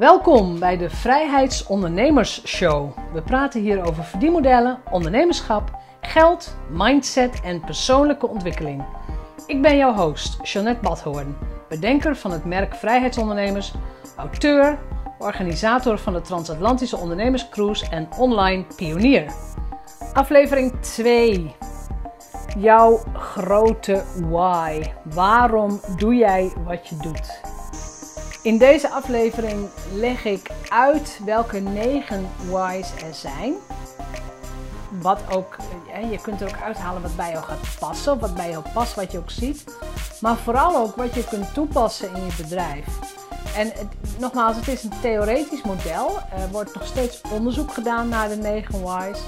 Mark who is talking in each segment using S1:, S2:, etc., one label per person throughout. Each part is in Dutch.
S1: Welkom bij de Vrijheidsondernemers Show. We praten hier over verdienmodellen, ondernemerschap, geld, mindset en persoonlijke ontwikkeling. Ik ben jouw host, Jeanette Badhoorn, bedenker van het merk Vrijheidsondernemers, auteur, organisator van de Transatlantische Ondernemerscruise en online pionier. Aflevering 2. Jouw grote why. Waarom doe jij wat je doet? In deze aflevering leg ik uit welke negen why's er zijn. Wat ook, je kunt er ook uithalen wat bij jou gaat passen, wat bij jou past, wat je ook ziet. Maar vooral ook wat je kunt toepassen in je bedrijf. En nogmaals, het is een theoretisch model. Er wordt nog steeds onderzoek gedaan naar de negen why's.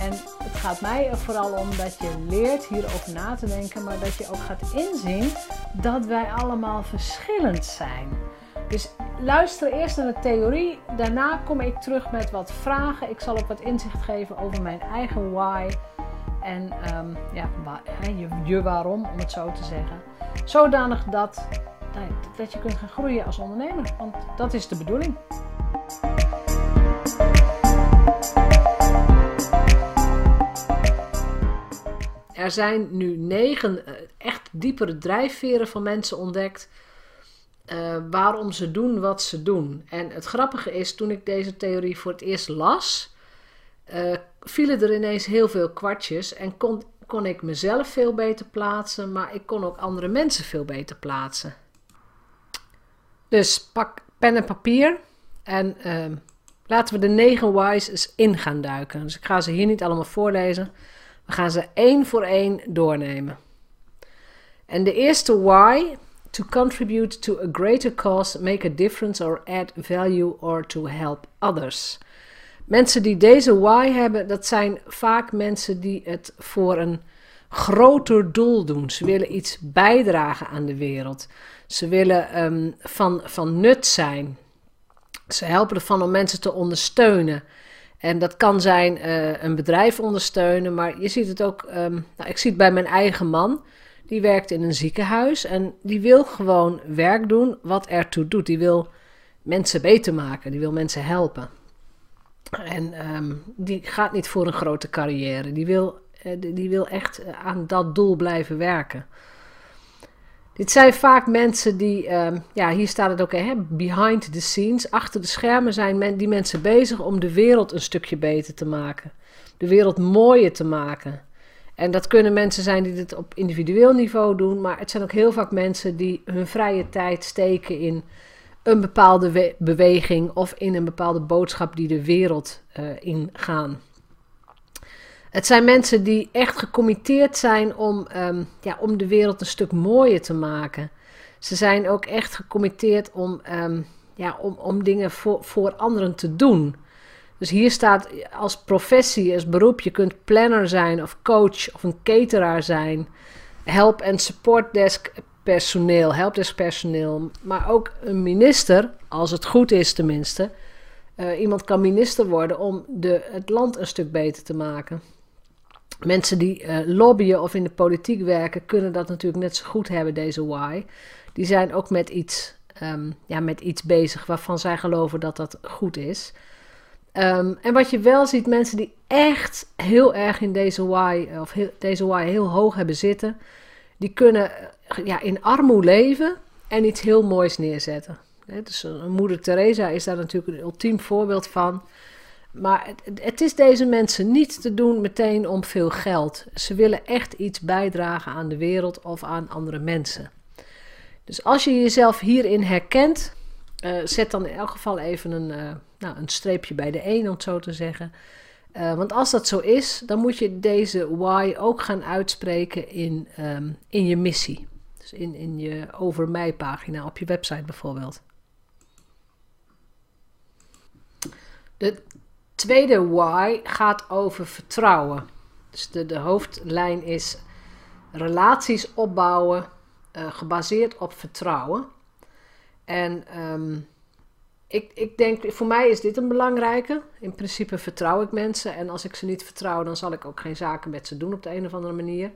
S1: En het gaat mij er vooral om dat je leert hierover na te denken, maar dat je ook gaat inzien dat wij allemaal verschillend zijn. Dus luister eerst naar de theorie, daarna kom ik terug met wat vragen. Ik zal ook wat inzicht geven over mijn eigen why en um, ja, je, je waarom, om het zo te zeggen. Zodanig dat, dat je kunt gaan groeien als ondernemer, want dat is de bedoeling. Er zijn nu negen eh, echt diepere drijfveren van mensen ontdekt uh, waarom ze doen wat ze doen. En het grappige is, toen ik deze theorie voor het eerst las, uh, vielen er ineens heel veel kwartjes en kon, kon ik mezelf veel beter plaatsen, maar ik kon ook andere mensen veel beter plaatsen. Dus pak pen en papier en laten we de negen whys in gaan duiken. Dus ik ga ze hier niet allemaal voorlezen. We gaan ze één voor één doornemen. En de eerste why to contribute to a greater cause, make a difference or add value or to help others. Mensen die deze why hebben, dat zijn vaak mensen die het voor een groter doel doen. Ze willen iets bijdragen aan de wereld. Ze willen um, van, van nut zijn. Ze helpen ervan om mensen te ondersteunen. En dat kan zijn uh, een bedrijf ondersteunen, maar je ziet het ook. Um, nou, ik zie het bij mijn eigen man. Die werkt in een ziekenhuis en die wil gewoon werk doen wat ertoe doet. Die wil mensen beter maken, die wil mensen helpen. En um, die gaat niet voor een grote carrière. Die wil, uh, die wil echt uh, aan dat doel blijven werken. Dit zijn vaak mensen die, um, ja, hier staat het ook, hè, behind the scenes. Achter de schermen zijn men, die mensen bezig om de wereld een stukje beter te maken. De wereld mooier te maken. En dat kunnen mensen zijn die dit op individueel niveau doen, maar het zijn ook heel vaak mensen die hun vrije tijd steken in een bepaalde beweging of in een bepaalde boodschap die de wereld uh, ingaan. Het zijn mensen die echt gecommitteerd zijn om, um, ja, om de wereld een stuk mooier te maken. Ze zijn ook echt gecommitteerd om, um, ja, om, om dingen voor, voor anderen te doen. Dus hier staat als professie, als beroep, je kunt planner zijn of coach of een cateraar zijn. Help- en supportdesk personeel, helpdesk personeel. Maar ook een minister, als het goed is tenminste. Uh, iemand kan minister worden om de, het land een stuk beter te maken. Mensen die uh, lobbyen of in de politiek werken, kunnen dat natuurlijk net zo goed hebben, deze why. Die zijn ook met iets, um, ja, met iets bezig waarvan zij geloven dat dat goed is. Um, en wat je wel ziet, mensen die echt heel erg in deze why, of heel, deze why heel hoog hebben zitten, die kunnen ja, in armoede leven en iets heel moois neerzetten. He, dus moeder Teresa is daar natuurlijk een ultiem voorbeeld van. Maar het, is deze mensen niet te doen meteen om veel geld. Ze willen echt iets bijdragen aan de wereld of aan andere mensen. Dus als je jezelf hierin herkent, uh, zet dan in elk geval even een, uh, nou, een streepje bij de 1, om het zo te zeggen. Uh, want als dat zo is, dan moet je deze why ook gaan uitspreken in, um, in je missie. Dus in, in je over mij pagina op je website bijvoorbeeld. De tweede why gaat over vertrouwen. Dus de, de hoofdlijn is relaties opbouwen uh, gebaseerd op vertrouwen. En um, ik, ik denk, voor mij is dit een belangrijke. In principe vertrouw ik mensen. En als ik ze niet vertrouw, dan zal ik ook geen zaken met ze doen op de een of andere manier.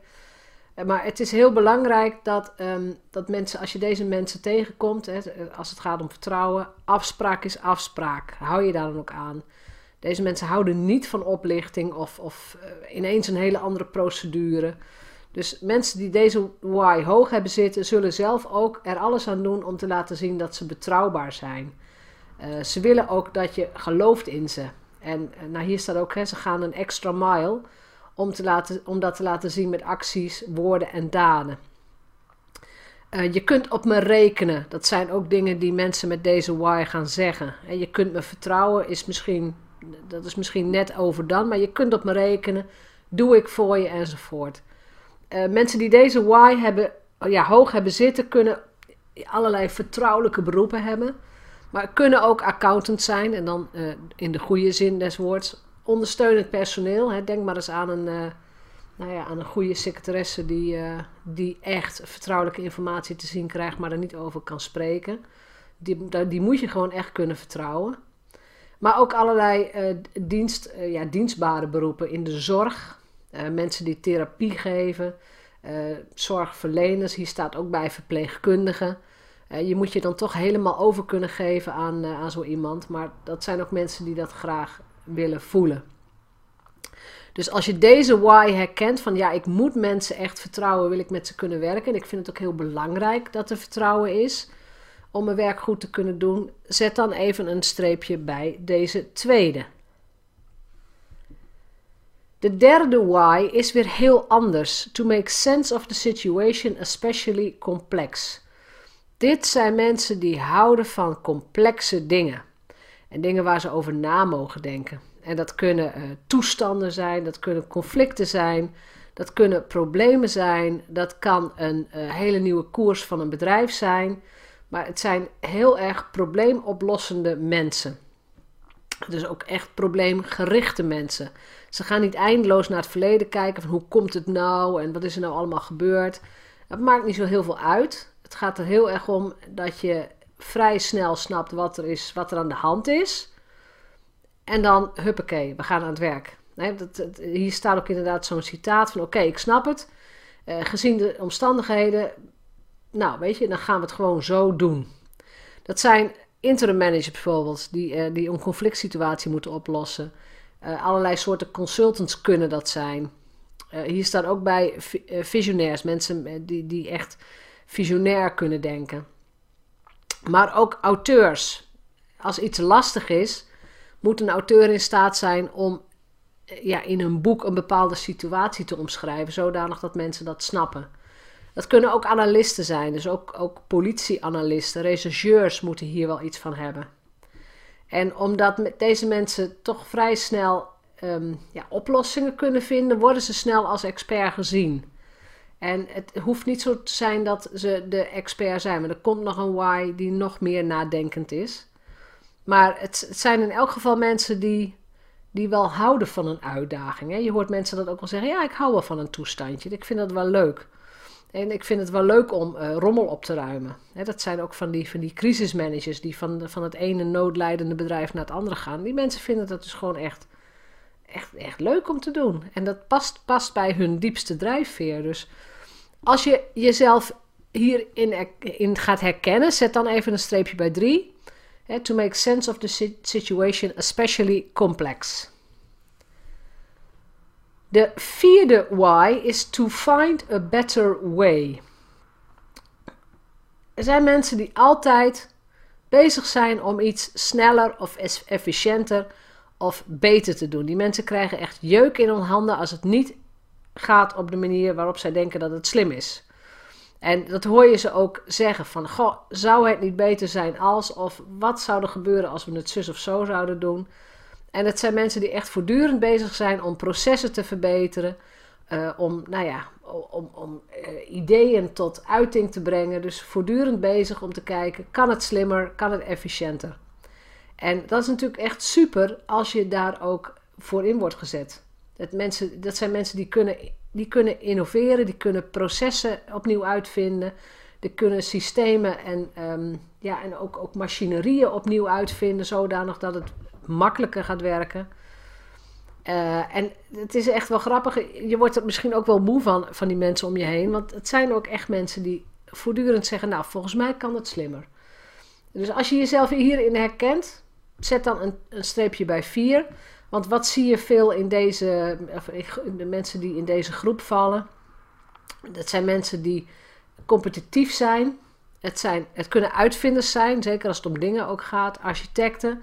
S1: Eh, Maar het is heel belangrijk dat, ehm, dat mensen, als je deze mensen tegenkomt, hè, als het gaat om vertrouwen, afspraak is afspraak. Hou je daar dan ook aan. Deze mensen houden niet van oplichting of, of eh, ineens een hele andere procedure. Dus mensen die deze why hoog hebben zitten, zullen zelf ook er alles aan doen om te laten zien dat ze betrouwbaar zijn. Eh, ze willen ook dat je gelooft in ze. En eh, nou, hier staat ook, hè, ze gaan een extra mile om, te laten, om dat te laten zien met acties, woorden en daden. Je kunt op me rekenen. Dat zijn ook dingen die mensen met deze why gaan zeggen. En je kunt me vertrouwen, is misschien, dat is misschien net over dan, maar je kunt op me rekenen. Doe ik voor je enzovoort. Eh, mensen die deze why hebben, ja, hoog hebben zitten, kunnen allerlei vertrouwelijke beroepen hebben. Maar kunnen ook accountant zijn. En dan eh, in de goede zin des woords. Ondersteunend personeel. Hè. Denk maar eens aan een, eh, nou ja, aan een goede secretaresse die, die echt vertrouwelijke informatie te zien krijgt, maar er niet over kan spreken. Die, die moet je gewoon echt kunnen vertrouwen. Maar ook allerlei eh, dienst, eh, ja, dienstbare beroepen in de zorg. Eh, mensen die therapie geven. zorgverleners. Hier staat ook bij verpleegkundigen. Je moet je dan toch helemaal over kunnen geven aan, aan zo iemand. Maar dat zijn ook mensen die dat graag willen voelen. Dus als je deze why herkent van ja, ik moet mensen echt vertrouwen, wil ik met ze kunnen werken. En ik vind het ook heel belangrijk dat er vertrouwen is om mijn werk goed te kunnen doen. Zet dan even een streepje bij deze tweede. De derde why is weer heel anders. To make sense of the situation, especially complex. Dit zijn mensen die houden van complexe dingen. En dingen waar ze over na mogen denken. En dat kunnen eh, toestanden zijn, dat kunnen conflicten zijn, dat kunnen problemen zijn, dat kan een eh, hele nieuwe koers van een bedrijf zijn. Maar het zijn heel erg probleemoplossende mensen. Dus ook echt probleemgerichte mensen. Ze gaan niet eindeloos naar het verleden kijken van hoe komt het nou en wat is er nou allemaal gebeurd. Het maakt niet zo heel veel uit. Het gaat er heel erg om dat je vrij snel snapt wat er, is, wat er aan de hand is. En dan, huppakee, we gaan aan het werk. Dat- hier staat ook inderdaad zo'n citaat van: Oké, ik snap het. Eh, gezien de omstandigheden, nou weet je, dan gaan we het gewoon zo doen. Dat zijn interim managers bijvoorbeeld, die, eh, die een conflict situatie moeten oplossen. Eh, allerlei soorten consultants kunnen dat zijn. Eh, hier staat ook bij vi- visionairs, mensen die, die echt visionair kunnen denken. Maar ook auteurs. Als iets lastig is, moet een auteur in staat zijn om ja, in een boek een bepaalde situatie te omschrijven, zodanig dat mensen dat snappen. Dat kunnen ook analisten zijn, dus ook, ook politieanalisten, rechercheurs moeten hier wel iets van hebben. En omdat deze mensen toch vrij snel ehm, ja, oplossingen kunnen vinden, worden ze snel als expert gezien. En het hoeft niet zo te zijn dat ze de expert zijn, maar er komt nog een why die nog meer nadenkend is. Maar het, het zijn in elk geval mensen die, die wel houden van een uitdaging. Hè? Je hoort mensen dat ook wel zeggen, ja, ik hou wel van een toestandje, ik vind dat wel leuk. En ik vind het wel leuk om eh, rommel op te ruimen. Dat zijn ook van die, van die crisismanagers die van, van het ene noodlijdende bedrijf naar het andere gaan. Die mensen vinden dat dus gewoon echt, echt, echt leuk om te doen. En dat past, past bij hun diepste drijfveer. Dus als je jezelf hierin er- in gaat herkennen, zet dan even een streepje bij drie. To make sense of the si- situation, especially complex. De vierde why is to find a better way. Er zijn mensen die altijd bezig zijn om iets sneller of efficiënter of beter te doen. Die mensen krijgen echt jeuk in hun handen als het niet gaat op de manier waarop zij denken dat het slim is. En dat hoor je ze ook zeggen van, goh, zou het niet beter zijn als, of wat zou er gebeuren als we het zus of zo zouden doen? En het zijn mensen die echt voortdurend bezig zijn om processen te verbeteren, eh, om, nou ja, om, om eh, ideeën tot uiting te brengen. Dus voortdurend bezig om te kijken, kan het slimmer, kan het efficiënter? En dat is natuurlijk echt super als je daar ook voor in wordt gezet. Dat, mensen, dat zijn mensen die kunnen, die kunnen innoveren, die kunnen processen opnieuw uitvinden, die kunnen systemen en, ehm, ja, en ook, ook machinerieën opnieuw uitvinden, zodanig dat het makkelijker gaat werken. Uh, en het is echt wel grappig. Je wordt er misschien ook wel moe van, van die mensen om je heen. Want het zijn ook echt mensen die voortdurend zeggen: Nou, volgens mij kan het slimmer. Dus als je jezelf hierin herkent, zet dan een, een streepje bij 4. Want wat zie je veel in deze, of de mensen die in deze groep vallen? Dat zijn mensen die competitief zijn. Het, zijn. het kunnen uitvinders zijn, zeker als het om dingen ook gaat, architecten.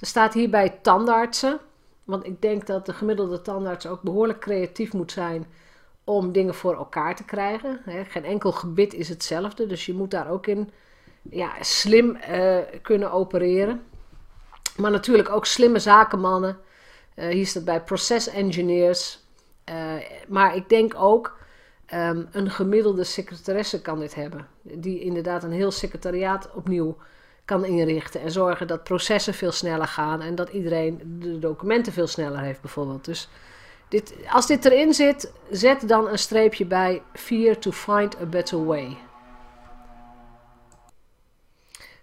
S1: Er staat hierbij tandartsen. Want ik denk dat de gemiddelde tandarts ook behoorlijk creatief moet zijn om dingen voor elkaar te krijgen. Geen enkel gebit is hetzelfde, dus je moet daar ook in ja, slim uh, kunnen opereren. Maar natuurlijk ook slimme zakenmannen. Uh, hier staat bij process engineers. Uh, maar ik denk ook um, een gemiddelde secretaresse kan dit hebben. Die inderdaad een heel secretariaat opnieuw kan inrichten. En zorgen dat processen veel sneller gaan. En dat iedereen de documenten veel sneller heeft bijvoorbeeld. Dus dit, als dit erin zit, zet dan een streepje bij Fear to find a better way.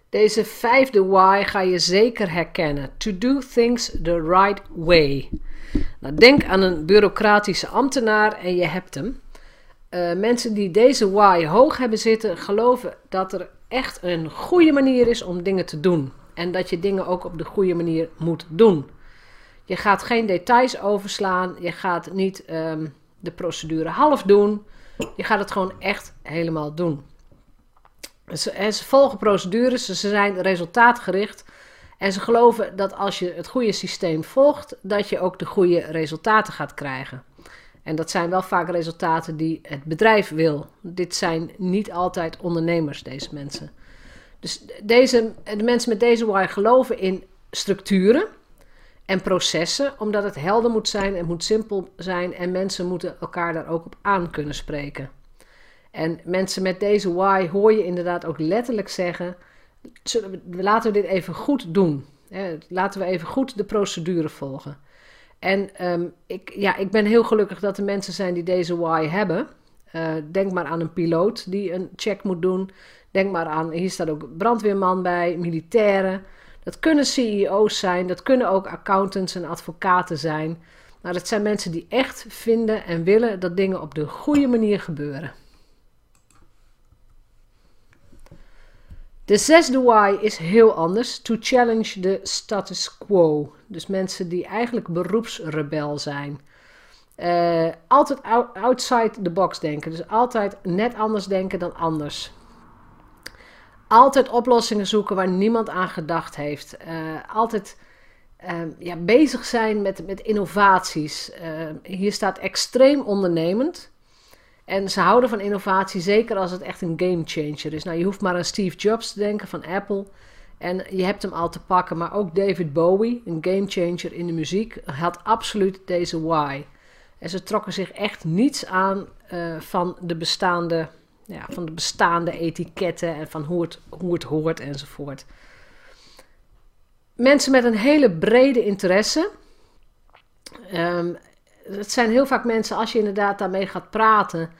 S1: Deze vijfde why ga je zeker herkennen. To do things the right way. Nou, denk aan een bureaucratische ambtenaar en je hebt hem. Uh, mensen die deze why hoog hebben zitten, geloven dat er echt een goede manier is om dingen te doen. En dat je dingen ook op de goede manier moet doen. Je gaat geen details overslaan. Je gaat niet um, de procedure half doen. Je gaat het gewoon echt helemaal doen. Ze, ze volgen procedures, ze zijn resultaatgericht. En ze geloven dat als je het goede systeem volgt, dat je ook de goede resultaten gaat krijgen. En dat zijn wel vaak resultaten die het bedrijf wil. Dit zijn niet altijd ondernemers, deze mensen. Dus deze, de mensen met deze why geloven in structuren en processen, omdat het helder moet zijn, het moet simpel zijn en mensen moeten elkaar daar ook op aan kunnen spreken. En mensen met deze why hoor je inderdaad ook letterlijk zeggen: laten we dit even goed doen. Laten we even goed de procedure volgen. En um, ik, ja, ik ben heel gelukkig dat er mensen zijn die deze why hebben. Uh, denk maar aan een piloot die een check moet doen. Denk maar aan, hier staat ook brandweerman bij, militairen. Dat kunnen CEO's zijn, dat kunnen ook accountants en advocaten zijn. Maar dat zijn mensen die echt vinden en willen dat dingen op de goede manier gebeuren. De zesde why is heel anders. To challenge the status quo. Dus mensen die eigenlijk beroepsrebel zijn. Uh, altijd outside the box denken. Dus altijd net anders denken dan anders. Altijd oplossingen zoeken waar niemand aan gedacht heeft. Uh, altijd uh, ja, bezig zijn met, met innovaties. hier staat extreem ondernemend. En ze houden van innovatie, zeker als het echt een game changer is. Nou, je hoeft maar aan Steve Jobs te denken van Apple. En je hebt hem al te pakken. Maar ook David Bowie, een game changer in de muziek, had absoluut deze why. En ze trokken zich echt niets aan uh, van, de bestaande, ja, van de bestaande etiketten en van hoe het, hoe het hoort enzovoort. Mensen met een hele brede interesse. Um, het zijn heel vaak mensen, als je inderdaad daarmee gaat praten.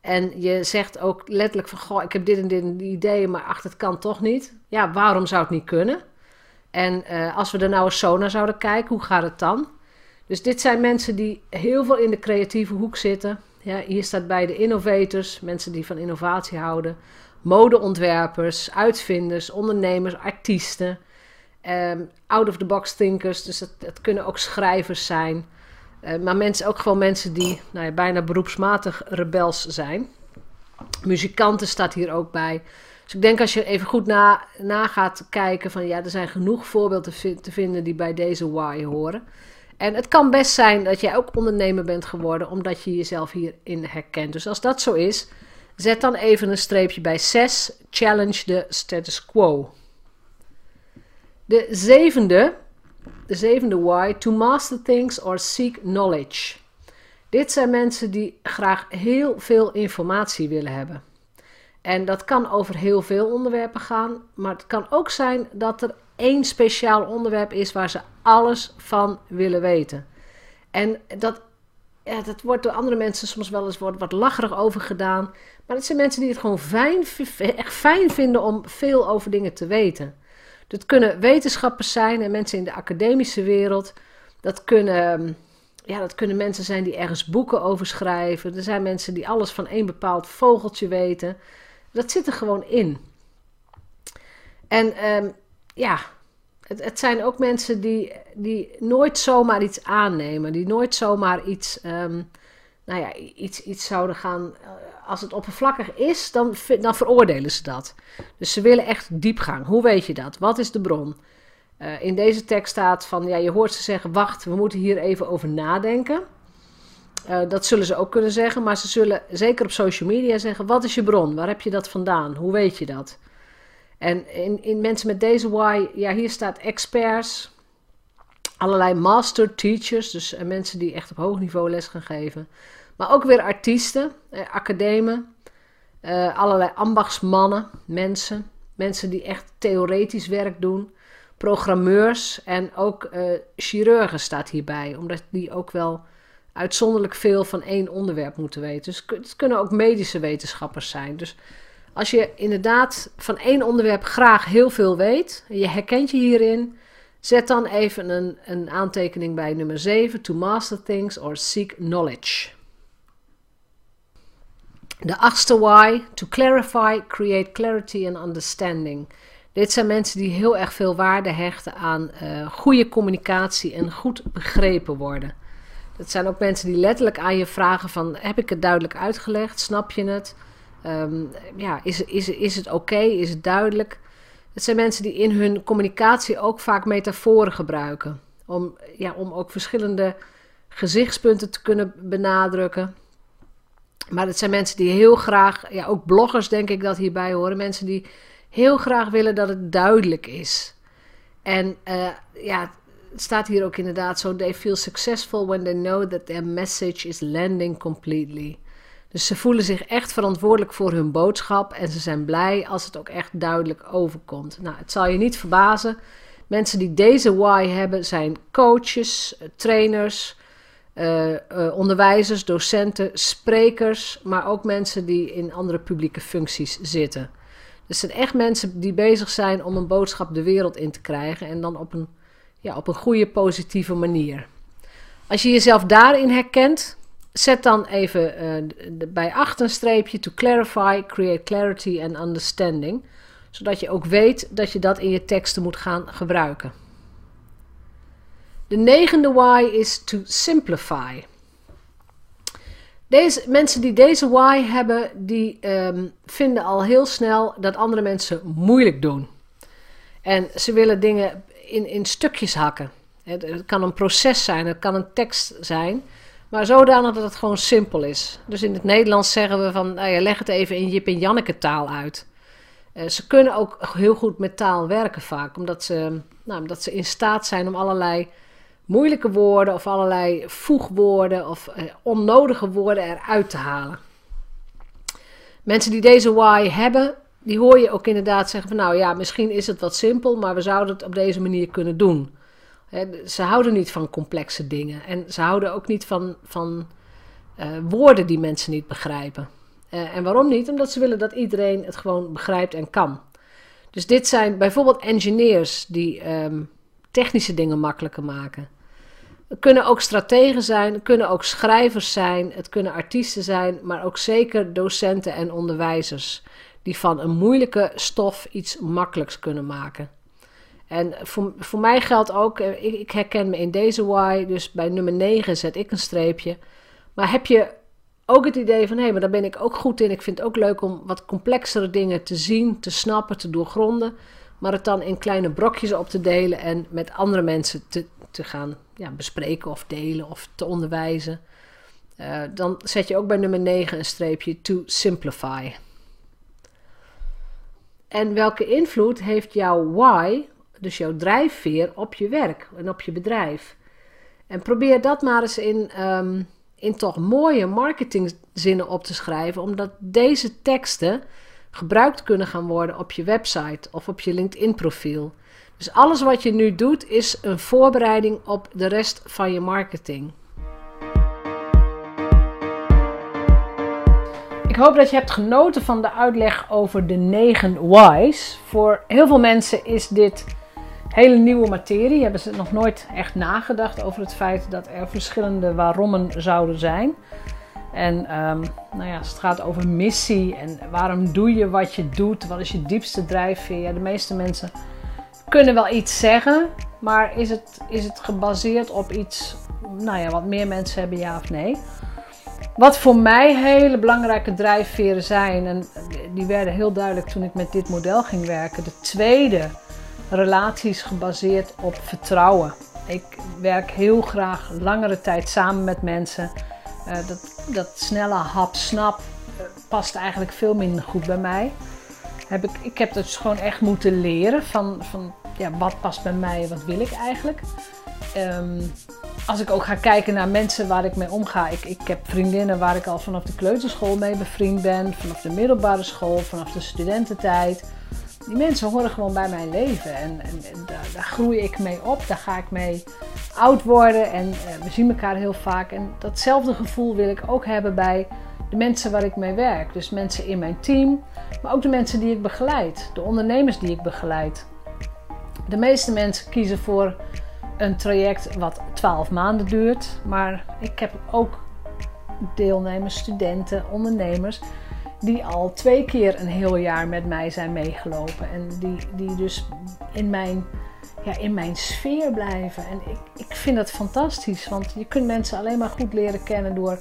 S1: En je zegt ook letterlijk van, goh, ik heb dit en dit ideeën, maar ach, het kan toch niet. Ja, waarom zou het niet kunnen? En uh, als we er nou eens zo naar zouden kijken, hoe gaat het dan? Dus dit zijn mensen die heel veel in de creatieve hoek zitten. Ja, hier staat bij de innovators, mensen die van innovatie houden. Modeontwerpers, uitvinders, ondernemers, artiesten. Um, out-of-the-box thinkers, dus het, het kunnen ook schrijvers zijn. Uh, maar mensen, ook gewoon mensen die nou ja, bijna beroepsmatig rebels zijn. Muzikanten staat hier ook bij. Dus ik denk als je even goed na, na gaat kijken van ja, er zijn genoeg voorbeelden te, vinden die bij deze why horen. En het kan best zijn dat jij ook ondernemer bent geworden omdat je jezelf hierin herkent. Dus als dat zo is, zet dan even een streepje bij 6. Challenge the status quo. De zevende de zevende why, to master things or seek knowledge. Dit zijn mensen die graag heel veel informatie willen hebben. En dat kan over heel veel onderwerpen gaan, maar het kan ook zijn dat er één speciaal onderwerp is waar ze alles van willen weten. En dat, ja, dat wordt door andere mensen soms wel eens wat, wat lacherig over gedaan. Maar het zijn mensen die het gewoon fijn, echt fijn vinden om veel over dingen te weten. Dat kunnen wetenschappers zijn en mensen in de academische wereld. Dat kunnen ja, dat kunnen mensen zijn die ergens boeken over schrijven. Er zijn mensen die alles van één bepaald vogeltje weten. Dat zit er gewoon in. En ehm, ja, het, het, zijn ook mensen die, die nooit zomaar iets aannemen. Die nooit zomaar iets, ehm, nou ja, iets, iets zouden gaan. Eh, als het oppervlakkig is, dan, dan veroordelen ze dat. Dus ze willen echt diepgang. Hoe weet je dat? Wat is de bron? Uh, in deze tekst staat van, ja, je hoort ze zeggen, wacht, we moeten hier even over nadenken. Uh, dat zullen ze ook kunnen zeggen, maar ze zullen zeker op social media zeggen, wat is je bron? Waar heb je dat vandaan? Hoe weet je dat? En in, in mensen met deze why, ja, hier staat experts, allerlei master teachers, dus uh, mensen die echt op hoog niveau les gaan geven. Maar ook weer artiesten, eh, academen, uh, allerlei ambachtsmannen, mensen, mensen die echt theoretisch werk doen programmeurs en ook chirurgen staat hierbij, omdat die ook wel uitzonderlijk veel van één onderwerp moeten weten. Dus het kunnen ook medische wetenschappers zijn. Dus als je inderdaad van één onderwerp graag heel veel weet, en je herkent je hierin, zet dan even een, een aantekening bij nummer 7, to master things or seek knowledge. De achtste why, to clarify, create clarity and understanding. Dit zijn mensen die heel erg veel waarde hechten aan uh, goede communicatie en goed begrepen worden. Dat zijn ook mensen die letterlijk aan je vragen van... heb ik het duidelijk uitgelegd? Snap je het? Um, ja, is, is, is het oké? Is het duidelijk? Het zijn mensen die in hun communicatie ook vaak metaforen gebruiken. Om, ja, om ook verschillende gezichtspunten te kunnen benadrukken. Maar het zijn mensen die heel graag... Ja, ook bloggers denk ik dat hierbij horen. Mensen die heel graag willen dat het duidelijk is. En uh, ja, het staat hier ook inderdaad zo: they feel successful when they know that their message is landing completely. Dus ze voelen zich echt verantwoordelijk voor hun boodschap en ze zijn blij als het ook echt duidelijk overkomt. Nou, het zal je niet verbazen. Mensen die deze why hebben zijn coaches, trainers, uh, uh, onderwijzers, docenten, sprekers, maar ook mensen die in andere publieke functies zitten. Dus het zijn echt mensen die bezig zijn om een boodschap de wereld in te krijgen en dan op een, ja, op een goede, positieve manier. Als je jezelf daarin herkent, zet dan even uh, bij achter een streepje to clarify, create clarity and understanding, zodat je ook weet dat je dat in je teksten moet gaan gebruiken. De negende why is to simplify. Deze, mensen die deze why hebben, die um, vinden al heel snel dat andere mensen moeilijk doen. En ze willen dingen in, in stukjes hakken. Het, kan een proces zijn, het kan een tekst zijn. Maar zodanig dat het gewoon simpel is. Dus in het Nederlands zeggen we van, nou ja, leg het even in Jip en Janneke taal uit. Uh, ze kunnen ook heel goed met taal werken vaak. Omdat ze, nou, omdat ze in staat zijn om allerlei moeilijke woorden of allerlei voegwoorden of eh, onnodige woorden eruit te halen. Mensen die deze why hebben, die hoor je ook inderdaad zeggen van nou ja, misschien is het wat simpel, maar we zouden het op deze manier kunnen doen. Ze houden niet van complexe dingen en ze houden ook niet van, van uh, woorden die mensen niet begrijpen. Uh, en waarom niet? Omdat ze willen dat iedereen het gewoon begrijpt en kan. Dus dit zijn bijvoorbeeld engineers die um, technische dingen makkelijker maken. Het kunnen ook strategen zijn, het kunnen ook schrijvers zijn, het kunnen artiesten zijn, maar ook zeker docenten en onderwijzers die van een moeilijke stof iets makkelijks kunnen maken. En voor, voor mij geldt ook, eh, ik, ik herken me in deze why, dus bij nummer 9 zet ik een streepje. Maar heb je ook het idee van hé, maar daar ben ik ook goed in. Ik vind het ook leuk om wat complexere dingen te zien, te snappen, te doorgronden. Maar het dan in kleine brokjes op te delen en met andere mensen te, te gaan ja, bespreken of delen of te onderwijzen. Uh, dan zet je ook bij nummer 9 een streepje to simplify. En welke invloed heeft jouw why, dus jouw drijfveer, op je werk en op je bedrijf? En probeer dat maar eens in, um, in toch mooie marketingzinnen op te schrijven, omdat deze teksten gebruikt kunnen gaan worden op je website of op je LinkedIn-profiel. Dus alles wat je nu doet is een voorbereiding op de rest van je marketing. Ik hoop dat je hebt genoten van de uitleg over de 9 whys. Voor heel veel mensen is dit hele nieuwe materie. Hebben ze nog nooit echt nagedacht over het feit dat er verschillende waarommen zouden zijn. En ehm, nou ja, als het gaat over missie en waarom doe je wat je doet, wat is je diepste drijfveer? Ja, de meeste mensen kunnen wel iets zeggen, maar is het, is het gebaseerd op iets, nou ja, wat meer mensen hebben, ja of nee? Wat voor mij hele belangrijke drijfveren zijn, en die werden heel duidelijk toen ik met dit model ging werken. De tweede, relaties gebaseerd op vertrouwen. Ik werk heel graag langere tijd samen met mensen. Uh, dat, dat snelle hap-snap uh, past eigenlijk veel minder goed bij mij. Heb ik, ik heb dus gewoon echt moeten leren van, van ja, wat past bij mij, wat wil ik eigenlijk. Um, als ik ook ga kijken naar mensen waar ik mee omga. Ik, ik heb vriendinnen waar ik al vanaf de kleuterschool mee bevriend ben. Vanaf de middelbare school, vanaf de studententijd. Die mensen horen gewoon bij mijn leven. En, en, daar, daar, groei ik mee op. Daar ga ik mee oud worden. En uh, we zien elkaar heel vaak. En datzelfde gevoel wil ik ook hebben bij de mensen waar ik mee werk. Dus mensen in mijn team. Maar ook de mensen die ik begeleid. De ondernemers die ik begeleid. De meeste mensen kiezen voor een traject wat 12 maanden duurt. Maar ik heb ook deelnemers, studenten, ondernemers die al twee keer een heel jaar met mij zijn meegelopen. En die, die dus in mijn, ja, in mijn sfeer blijven. En ik, ik vind dat fantastisch, want je kunt mensen alleen maar goed leren kennen door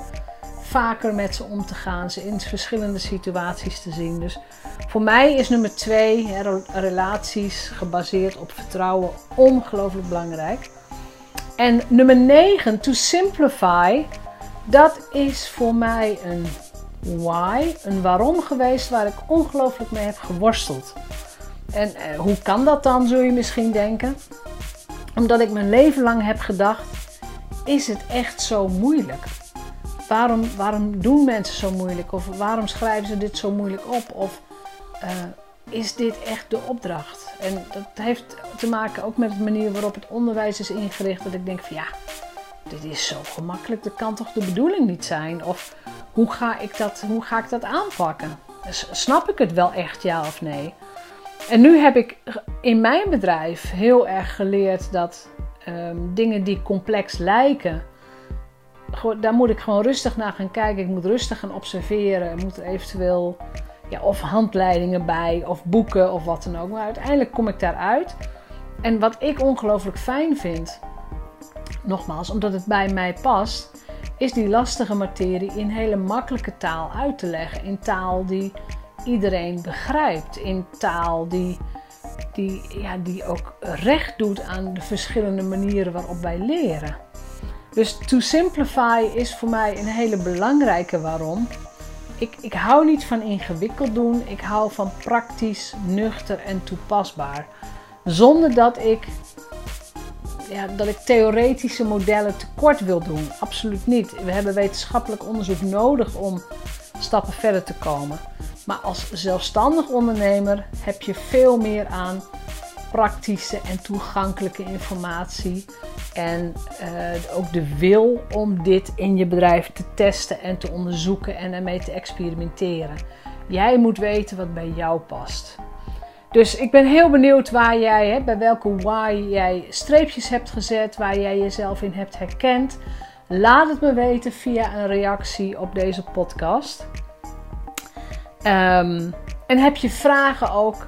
S1: vaker met ze om te gaan, ze in verschillende situaties te zien. Dus voor mij is nummer twee, relaties gebaseerd op vertrouwen, ongelooflijk belangrijk. En nummer 9, to simplify, dat is voor mij een why, een waarom geweest waar ik ongelooflijk mee heb geworsteld. En eh, hoe kan dat dan, zul je misschien denken? Omdat ik mijn leven lang heb gedacht: is het echt zo moeilijk? Waarom, waarom doen mensen zo moeilijk? Of waarom schrijven ze dit zo moeilijk op? Of uh, is dit echt de opdracht? En dat heeft te maken ook met de manier waarop het onderwijs is ingericht. Dat ik denk van ja, dit is zo gemakkelijk, dat kan toch de bedoeling niet zijn? Of hoe ga ik dat, hoe ga ik dat aanpakken? Snap ik het wel echt, ja of nee? En nu heb ik in mijn bedrijf heel erg geleerd dat um, dingen die complex lijken, daar moet ik gewoon rustig naar gaan kijken. Ik moet rustig gaan observeren. Ik moet eventueel ja, of handleidingen bij, of boeken of wat dan ook. Maar uiteindelijk kom ik daaruit. En wat ik ongelooflijk fijn vind, nogmaals, omdat het bij mij past, is die lastige materie in hele makkelijke taal uit te leggen. In taal die iedereen begrijpt. In taal die, die, ja, die ook recht doet aan de verschillende manieren waarop wij leren. Dus to simplify is voor mij een hele belangrijke waarom. Ik, ik hou niet van ingewikkeld doen. Ik hou van praktisch, nuchter en toepasbaar. Zonder dat ik ja, dat ik theoretische modellen tekort wil doen. Absoluut niet. We hebben wetenschappelijk onderzoek nodig om stappen verder te komen. Maar als zelfstandig ondernemer heb je veel meer aan praktische en toegankelijke informatie. En uh, ook de wil om dit in je bedrijf te testen en te onderzoeken en ermee te experimenteren. Jij moet weten wat bij jou past. Dus ik ben heel benieuwd waar jij, hè, bij welke why jij streepjes hebt gezet, waar jij jezelf in hebt herkend. Laat het me weten via een reactie op deze podcast. Um, en heb je vragen ook,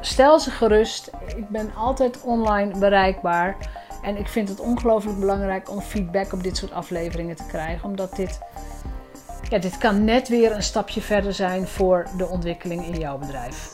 S1: stel ze gerust. Ik ben altijd online bereikbaar. En ik vind het ongelooflijk belangrijk om feedback op dit soort afleveringen te krijgen. Omdat dit, ja, dit kan net weer een stapje verder zijn voor de ontwikkeling in jouw bedrijf